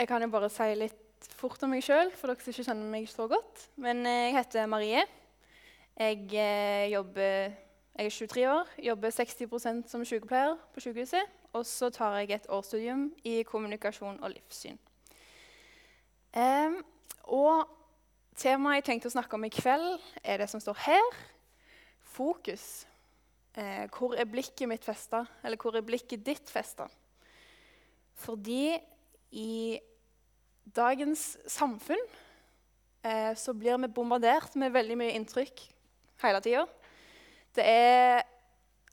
Jeg kan jo bare si litt fort om meg sjøl, for dere som ikke kjenner meg så godt. Men eh, jeg heter Marie. Jeg, eh, jobber, jeg er 23 år, jobber 60% som sykepleier på sykehuset. Og så tar jeg et årsstudium i kommunikasjon og livssyn. Um, og temaet jeg tenkte å snakke om i kveld, er det som står her. Fokus. Eh, hvor er blikket mitt festa? Eller hvor er blikket ditt festa? Fordi i dagens samfunn eh, så blir vi bombardert med veldig mye inntrykk hele tida. Det er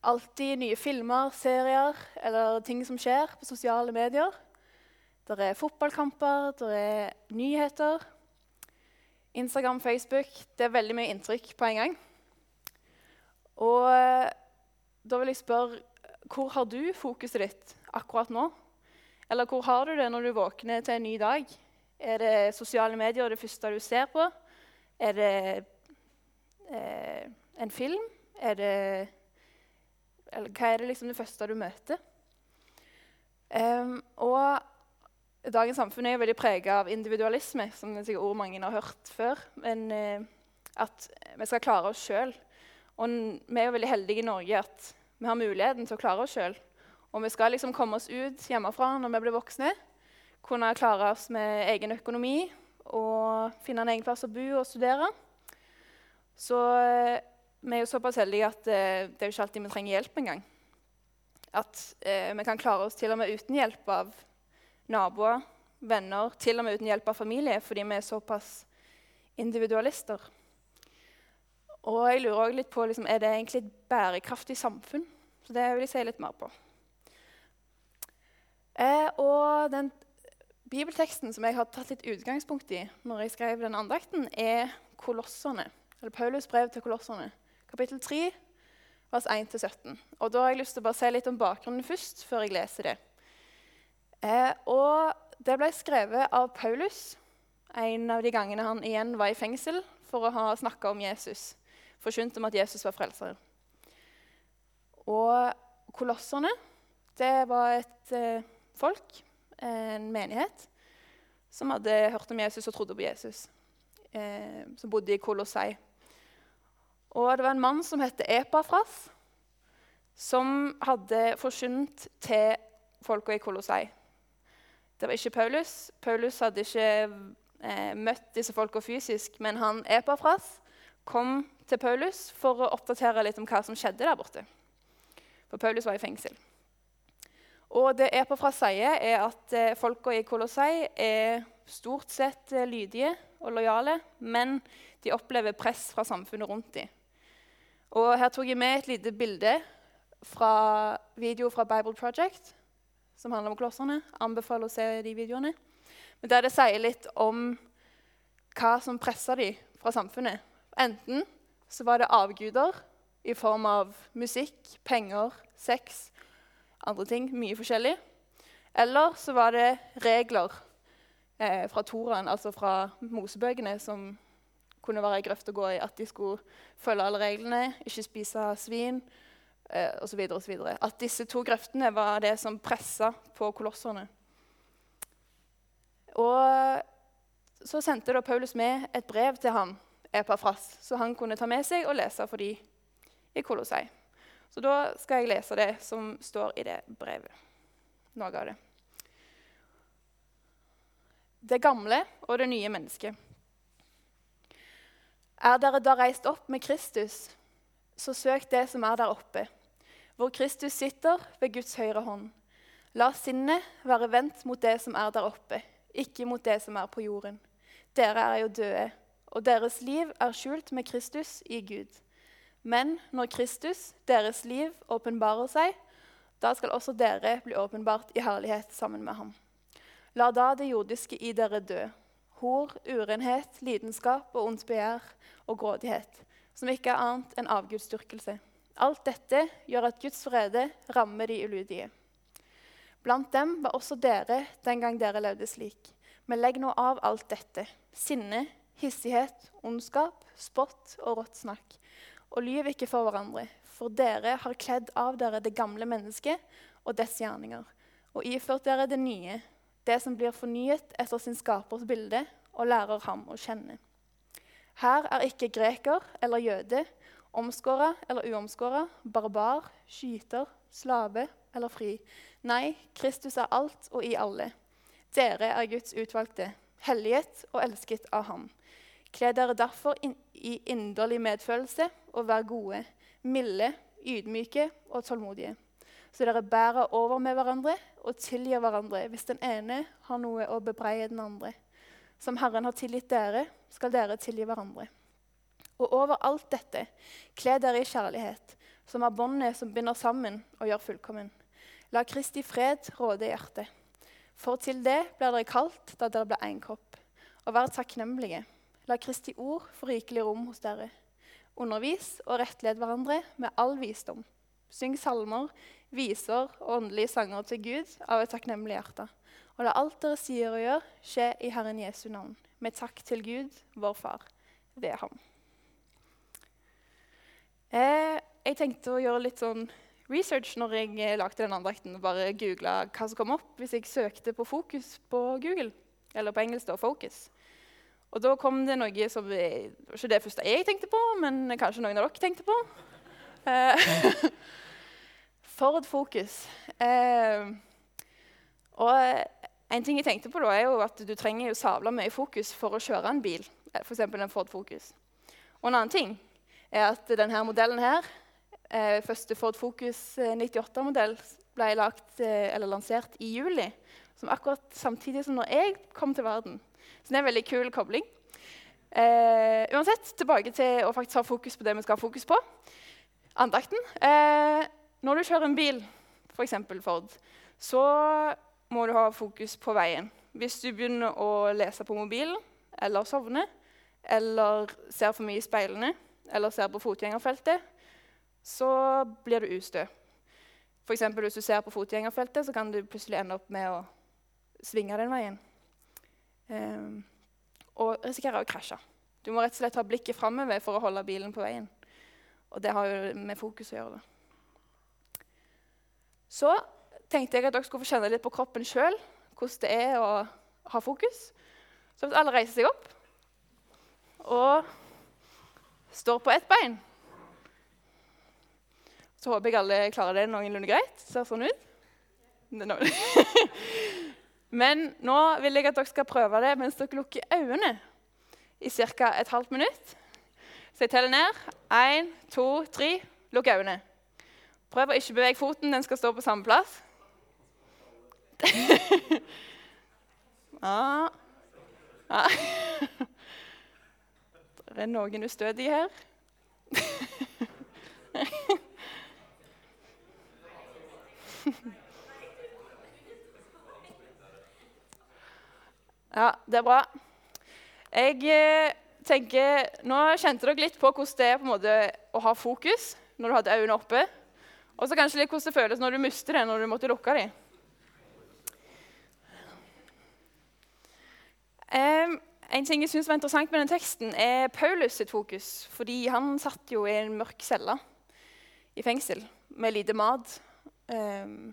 alltid nye filmer, serier eller ting som skjer på sosiale medier. Det er fotballkamper, det er nyheter. Instagram, Facebook Det er veldig mye inntrykk på en gang. Og eh, da vil jeg spørre hvor har du fokuset ditt akkurat nå? Eller hvor har du det når du våkner til en ny dag? Er det sosiale medier det første du ser på? Er det eh, en film? Er det Eller hva er det liksom det første du møter? Um, og dagens samfunn er jo veldig prega av individualisme, som er sikkert ord mange har hørt før. Men eh, at vi skal klare oss sjøl. Og vi er jo veldig heldige i Norge at vi har muligheten til å klare oss sjøl. Og vi skal liksom komme oss ut hjemmefra når vi blir voksne. Kunne klare oss med egen økonomi og finne en egen plass å bo og studere. Så eh, vi er jo såpass heldige at eh, det er jo ikke alltid vi trenger hjelp engang. At eh, vi kan klare oss til og med uten hjelp av naboer, venner, til og med uten hjelp av familie, fordi vi er såpass individualister. Og jeg lurer også litt på liksom, er det egentlig et bærekraftig samfunn. Så det vil jeg si litt mer på. Eh, og den bibelteksten som jeg har tatt litt utgangspunkt i når jeg skrev den andakten, er Kolossene, eller Paulus brev til Kolosserne, kapittel 3, vers 1-17. Og Da har jeg lyst til å bare si litt om bakgrunnen først, før jeg leser det. Eh, og Det ble skrevet av Paulus en av de gangene han igjen var i fengsel for å ha snakka om Jesus, forkynt om at Jesus var frelser. Og Kolosserne det var et eh, folk, en menighet, som hadde hørt om Jesus og trodde på Jesus. Eh, som bodde i Kolossei. Og det var en mann som het Epafras, som hadde forsynt til folka i Kolossei. Det var ikke Paulus. Paulus hadde ikke eh, møtt disse folka fysisk, men han Epafras kom til Paulus for å oppdatere litt om hva som skjedde der borte. For Paulus var i fengsel. Og det Epafra sier, er at eh, folka i Kolossei er stort sett eh, lydige og lojale, men de opplever press fra samfunnet rundt dem. Og her tok jeg med et lite bilde fra video fra Bible Project, som handler om klosserne. Anbefaler å se de videoene. Men Der det sier litt om hva som presser dem fra samfunnet. Enten så var det avguder i form av musikk, penger, sex andre ting. Mye forskjellig. Eller så var det regler eh, fra Toraen, altså fra Mosebøkene, som kunne være ei grøft å gå i. At de skulle følge alle reglene, ikke spise svin eh, osv. At disse to grøftene var det som pressa på kolosserne. Og så sendte da Paulus med et brev til ham, Epafras, så han kunne ta med seg og lese for dem i Kolossei. Så da skal jeg lese det som står i det brevet. Noe av det. Det gamle og det nye mennesket. Er dere da reist opp med Kristus, så søk det som er der oppe, hvor Kristus sitter ved Guds høyre hånd. La sinnet være vendt mot det som er der oppe, ikke mot det som er på jorden. Dere er jo døde, og deres liv er skjult med Kristus i Gud. Men når Kristus, deres liv, åpenbarer seg, da skal også dere bli åpenbart i herlighet sammen med ham. La da det jordiske i dere dø. Hor, urenhet, lidenskap og ondt begjær og grådighet, som ikke er annet enn avgudsdyrkelse. Alt dette gjør at Guds frede rammer de ulydige. Blant dem var også dere den gang dere levde slik. Men legg nå av alt dette sinne, hissighet, ondskap, spott og rått snakk og lyv ikke for hverandre, for dere har kledd av dere det gamle mennesket og dets gjerninger, og iført dere det nye, det som blir fornyet etter sin skapers bilde, og lærer ham å kjenne. Her er ikke greker eller jøde, omskåra eller uomskåra, barbar, skyter, slave eller fri. Nei, Kristus er alt og i alle. Dere er Guds utvalgte, helliget og elsket av Ham. Kle dere derfor in i inderlig medfølelse og vær gode, milde, ydmyke og tålmodige. Så dere bærer over med hverandre og tilgir hverandre hvis den ene har noe å bebreie den andre. Som Herren har tilgitt dere, skal dere tilgi hverandre. Og over alt dette, kle dere i kjærlighet, som er båndet som binder sammen og gjør fullkommen. La Kristi fred råde i hjertet. For til det blir dere kalt da dere blir én kropp. Og vær takknemlige. La Kristi ord få rikelig rom hos dere. Undervis og rettled hverandre med all visdom. Syng salmer, viser og åndelige sanger til Gud av et takknemlig hjerte. Og la alt dere sier og gjør, skje i Herren Jesu navn, med takk til Gud, vår Far, ved ham. Eh, jeg tenkte å gjøre litt sånn research når jeg eh, lagde den andakten. Bare googla hva som kom opp hvis jeg søkte på fokus på Google. Eller på engelsk da, 'focus'. Og da kom det noe som eh, ikke det første jeg tenkte på, men kanskje noen av dere tenkte på. Eh, Ford Focus. Eh, og en ting jeg tenkte på da, er jo at du trenger jo sabla mye fokus for å kjøre en bil. F.eks. en Ford Focus. Og en annen ting er at denne modellen her, eh, første Ford Focus 98-modell, eh, ble lagt, eh, lansert i juli. Som akkurat samtidig som når jeg kom til verden. Så det er en veldig kul kobling. Eh, uansett, tilbake til å faktisk ha fokus på det vi skal ha fokus på. Andakten. Eh, når du kjører en bil, f.eks. For Ford, så må du ha fokus på veien. Hvis du begynner å lese på mobilen eller sovne, eller ser for mye i speilene, eller ser på fotgjengerfeltet, så blir du ustø. F.eks. hvis du ser på fotgjengerfeltet, så kan du plutselig ende opp med å svinge den veien. Um, og risikerer å krasje. Du må rett og slett ha blikket framover for å holde bilen på veien. Og det har jo med fokus å gjøre. det. Så tenkte jeg at dere skulle få kjenne litt på kroppen sjøl hvordan det er å ha fokus. Så hvis alle reiser seg opp og står på ett bein Så håper jeg alle klarer det noenlunde greit. Ser sånn ut. Men nå vil jeg at dere skal prøve det mens dere lukker øynene i ca. et halvt minutt. Så jeg teller ned. Én, to, tre. Lukk øynene. Prøv å ikke bevege foten. Den skal stå på samme plass. ja. ja. Det er noen ustødige her. ja, det er bra. Jeg eh, tenker, Nå kjente dere litt på hvordan det er på en måte å ha fokus når du hadde øynene oppe. Og så kanskje litt hvordan det føles når du mister det når du måtte lukke dem. Um, en ting jeg synes var interessant med den teksten, er Paulus sitt fokus. Fordi han satt jo i en mørk celle i fengsel med lite mat. Um,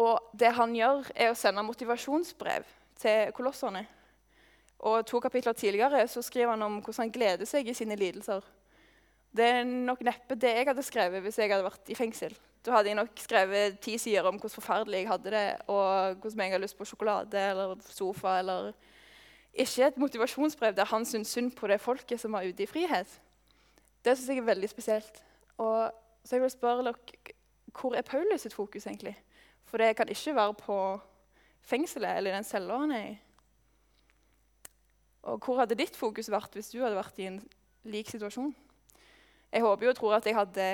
og det han gjør, er å sende motivasjonsbrev til kolosserne. Og To kapitler tidligere så skriver han om hvordan han gleder seg i sine lidelser. Det er nok neppe det jeg hadde skrevet hvis jeg hadde vært i fengsel. Da hadde jeg nok skrevet ti sider om hvordan forferdelig jeg hadde det, og hvordan jeg hadde lyst på sjokolade eller sofa. eller... Ikke et motivasjonsbrev der han syntes synd på det folket som var ute i frihet. Det syns jeg er veldig spesielt. Og så jeg vil spørre dere, Hvor er Paulus sitt fokus egentlig? For det kan ikke være på fengselet eller den cella han er i. Og hvor hadde ditt fokus vært hvis du hadde vært i en lik situasjon? Jeg håper og tror at jeg hadde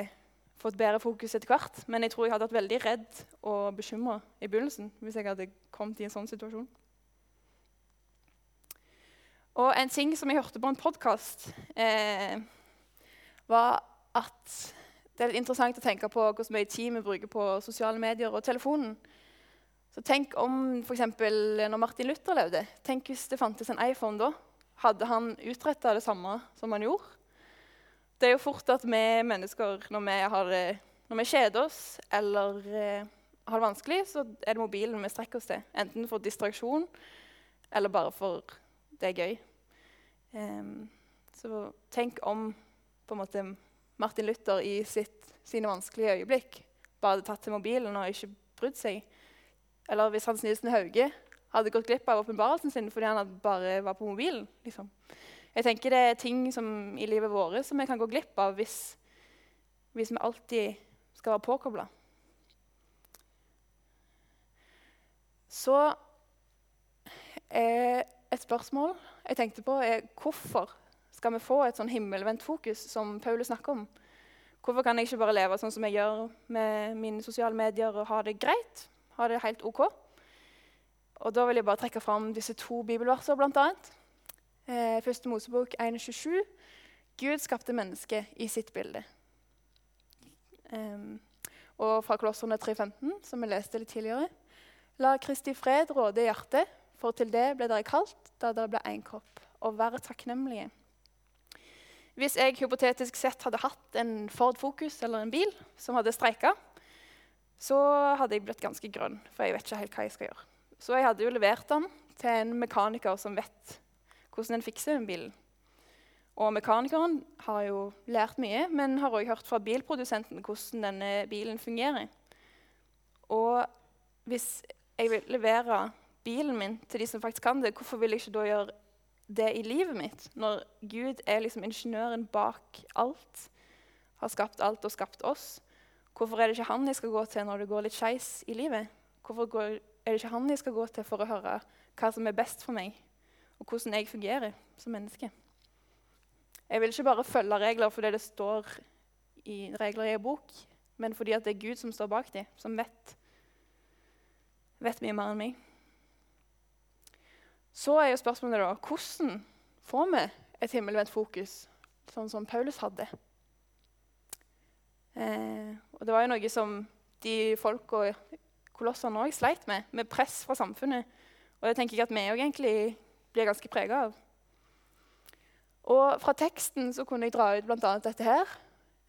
fått bedre fokus etter hvert. Men jeg tror jeg hadde vært veldig redd og bekymra i begynnelsen hvis jeg hadde kommet i en sånn situasjon. Og en ting som jeg hørte på en podkast, eh, var at det er interessant å tenke på hvor mye tid vi bruker på sosiale medier og telefonen. Så tenk om f.eks. når Martin Luther levde. Tenk hvis det fantes en iPhone da. Hadde han utretta det samme som han gjorde? Det er jo fort at vi mennesker, når vi, har, når vi kjeder oss eller eh, har det vanskelig, så er det mobilen vi strekker oss til. Enten for distraksjon eller bare for det er gøy. Um, så tenk om måte Martin Luther i sitt, sine vanskelige øyeblikk bare hadde tatt til mobilen og ikke brydd seg. Eller hvis Hans Nilsen Hauge hadde gått glipp av åpenbarelsen sin fordi han bare var på mobilen. Liksom. Jeg tenker Det er ting som, i livet vårt som vi kan gå glipp av hvis, hvis vi alltid skal være påkobla. Så eh, et spørsmål jeg tenkte på, er hvorfor skal vi få et sånn himmelvendt fokus som Paulus snakker om? Hvorfor kan jeg ikke bare leve sånn som jeg gjør med mine sosiale medier og ha det greit? Ha det helt ok? Og Da vil jeg bare trekke fram disse to bibelversene, bl.a. Eh, Første Mosebok 1,27. Gud skapte mennesket i sitt bilde. Um, og fra Kolosserne 3,15, som vi leste litt tidligere. La Kristi fred råde i hjertet, for til det ble dere kalt da dere ble én kropp. Og være takknemlige. Hvis jeg hypotetisk sett hadde hatt en Ford Focus eller en bil som hadde streika, så hadde jeg blitt ganske grønn, for jeg vet ikke helt hva jeg skal gjøre. Så jeg hadde jo levert den til en mekaniker som vet hvordan en fikser den bilen. Og mekanikeren har jo lært mye, men har òg hørt fra bilprodusenten hvordan denne bilen fungerer. Og hvis jeg vil levere bilen min til de som faktisk kan det, hvorfor vil jeg ikke da gjøre det i livet mitt? Når Gud er liksom ingeniøren bak alt, har skapt alt og skapt oss. Hvorfor er det ikke han jeg skal gå til når det går litt skeis i livet? Hvorfor går, er det ikke han jeg skal gå til for å høre hva som er best for meg, og hvordan jeg fungerer som menneske? Jeg vil ikke bare følge regler fordi det står i regler i en bok, men fordi det er Gud som står bak dem, som vet, vet mye mer enn meg. Så er jo spørsmålet da hvordan får vi et himmelvendt fokus, sånn som Paulus hadde? Eh, og det var jo noe som de folka kolossene òg sleit med, med press fra samfunnet. Og det tenker jeg at vi òg egentlig blir ganske prega av. Og fra teksten så kunne jeg dra ut bl.a. dette her.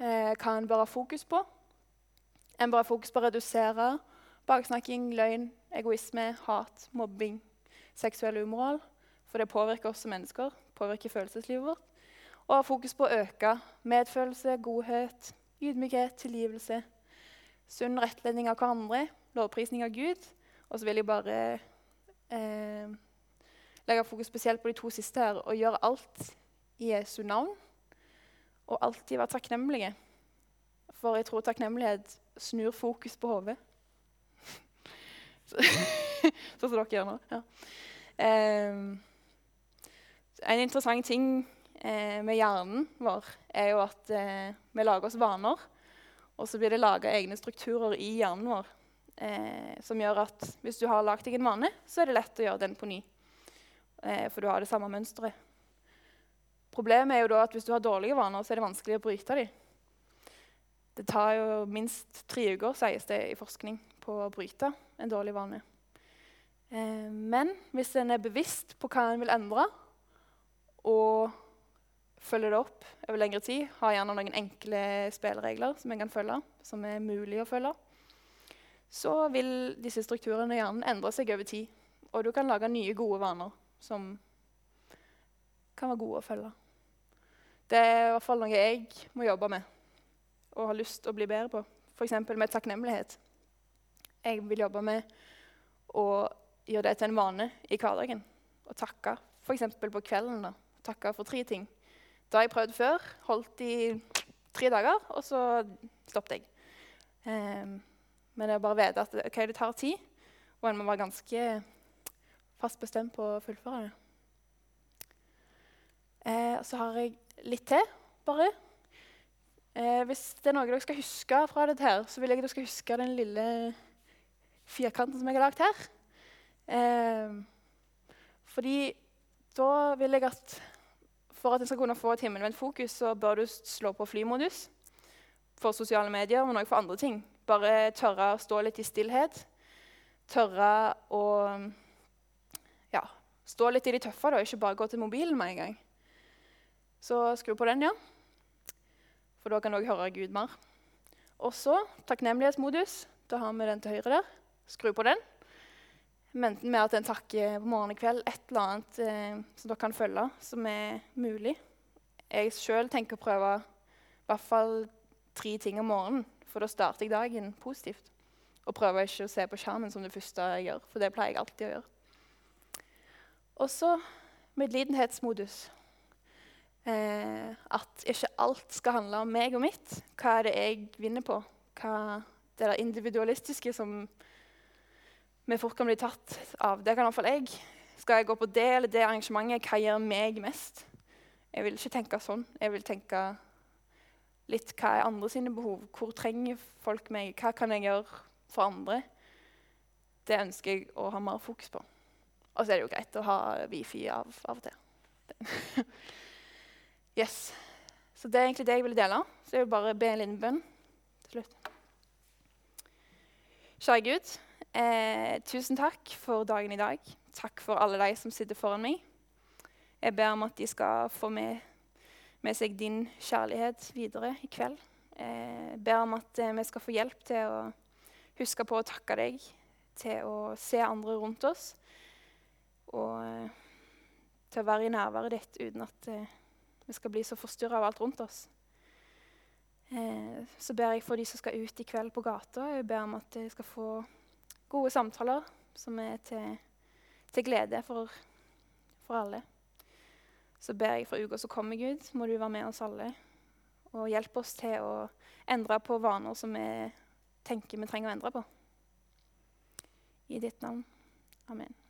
Eh, hva en bør ha fokus på. En bør ha fokus på å redusere baksnakking, løgn, egoisme, hat, mobbing, seksuell umoral. For det påvirker oss som mennesker, påvirker følelseslivet vårt. Og ha fokus på å øke medfølelse, godhet, ydmykhet, tilgivelse, sunn rettledning av hverandre, lovprisning av Gud. Og så vil jeg bare eh, legge fokus spesielt på de to siste her og gjøre alt i Jesu navn. Og alltid være takknemlige. For jeg tror takknemlighet snur fokus på hodet. Sånn som dere gjør nå. Ja. Eh, en interessant ting med hjernen vår er jo at eh, vi lager oss vaner. Og så blir det laga egne strukturer i hjernen vår eh, som gjør at hvis du har lagd deg en vane, så er det lett å gjøre den på ny. Eh, for du har det samme mønsteret. Problemet er jo da at hvis du har dårlige vaner, så er det vanskelig å bryte dem. Det tar jo minst tre uker, sies det i forskning, på å bryte en dårlig vane. Eh, men hvis en er bevisst på hva en vil endre, og følger det opp over lengre tid, har gjerne noen enkle spilleregler som en kan følge, som er mulig å følge, så vil disse strukturene i hjernen endre seg over tid. Og du kan lage nye, gode vaner som kan være gode å følge. Det er i hvert fall noe jeg må jobbe med og har lyst til å bli bedre på. F.eks. med takknemlighet. Jeg vil jobbe med å gjøre det til en vane i hverdagen. Å takke f.eks. på kvelden. da. Takke for tre ting. Det har jeg prøvd før. Holdt i tre dager, og så stoppet jeg. Um, men det er bare å vite at okay, det tar tid, og en må være ganske fast bestemt på å fullføre det. Eh, så har jeg litt til, bare. Eh, hvis det er noe dere skal huske fra dette, her, så vil jeg dere skal huske den lille firkanten som jeg har lagd her. Eh, fordi da vil jeg at for at en skal kunne få et himmelvendt fokus, så bør du slå på flymodus for sosiale medier, men òg for andre ting. Bare tørre å stå litt i stillhet. Tørre å ja, stå litt i de tøffe, da, ikke bare gå til mobilen med en gang. Så skru på den, ja. For da kan du òg høre Gud mer. Og så takknemlighetsmodus. Da har vi den til høyre der. Skru på den. Enten med at en takker på morgen og kveld, et eller annet eh, som dere kan følge, som er mulig. Jeg sjøl tenker å prøve i hvert fall tre ting om morgenen, for da starter jeg dagen positivt. Og prøver ikke å se på skjermen som det første jeg gjør, for det pleier jeg alltid å gjøre. Og så medlidenhetsmodus. Eh, at ikke alt skal handle om meg og mitt. Hva er det jeg vinner på? Hva det der individualistiske som vi fort kan bli tatt av. Det kan iallfall jeg. Skal jeg gå på det eller det arrangementet, hva gjør meg mest? Jeg vil ikke tenke sånn. Jeg vil tenke litt hva er andre sine behov? Hvor trenger folk meg? Hva kan jeg gjøre for andre? Det ønsker jeg å ha mer fokus på. Og så er det jo greit å ha wifi av, av og til. yes. Så det er egentlig det jeg ville dele. Så jeg vil bare be en liten bønn til slutt. Kjære Gud, eh, tusen takk for dagen i dag. Takk for alle de som sitter foran meg. Jeg ber om at de skal få med, med seg din kjærlighet videre i kveld. Jeg eh, ber om at eh, vi skal få hjelp til å huske på å takke deg, til å se andre rundt oss, og eh, til å være i nærværet ditt uten at vi skal bli så forstyrra av alt rundt oss. Så ber jeg for de som skal ut i kveld på gata. Jeg ber om at de skal få gode samtaler som er til, til glede for, for, alle. Så ber jeg for uka som kommer, Gud, må du være med oss alle. Og hjelpe oss til å endre på vaner som vi tenker vi trenger å endre på. I ditt navn. Amen.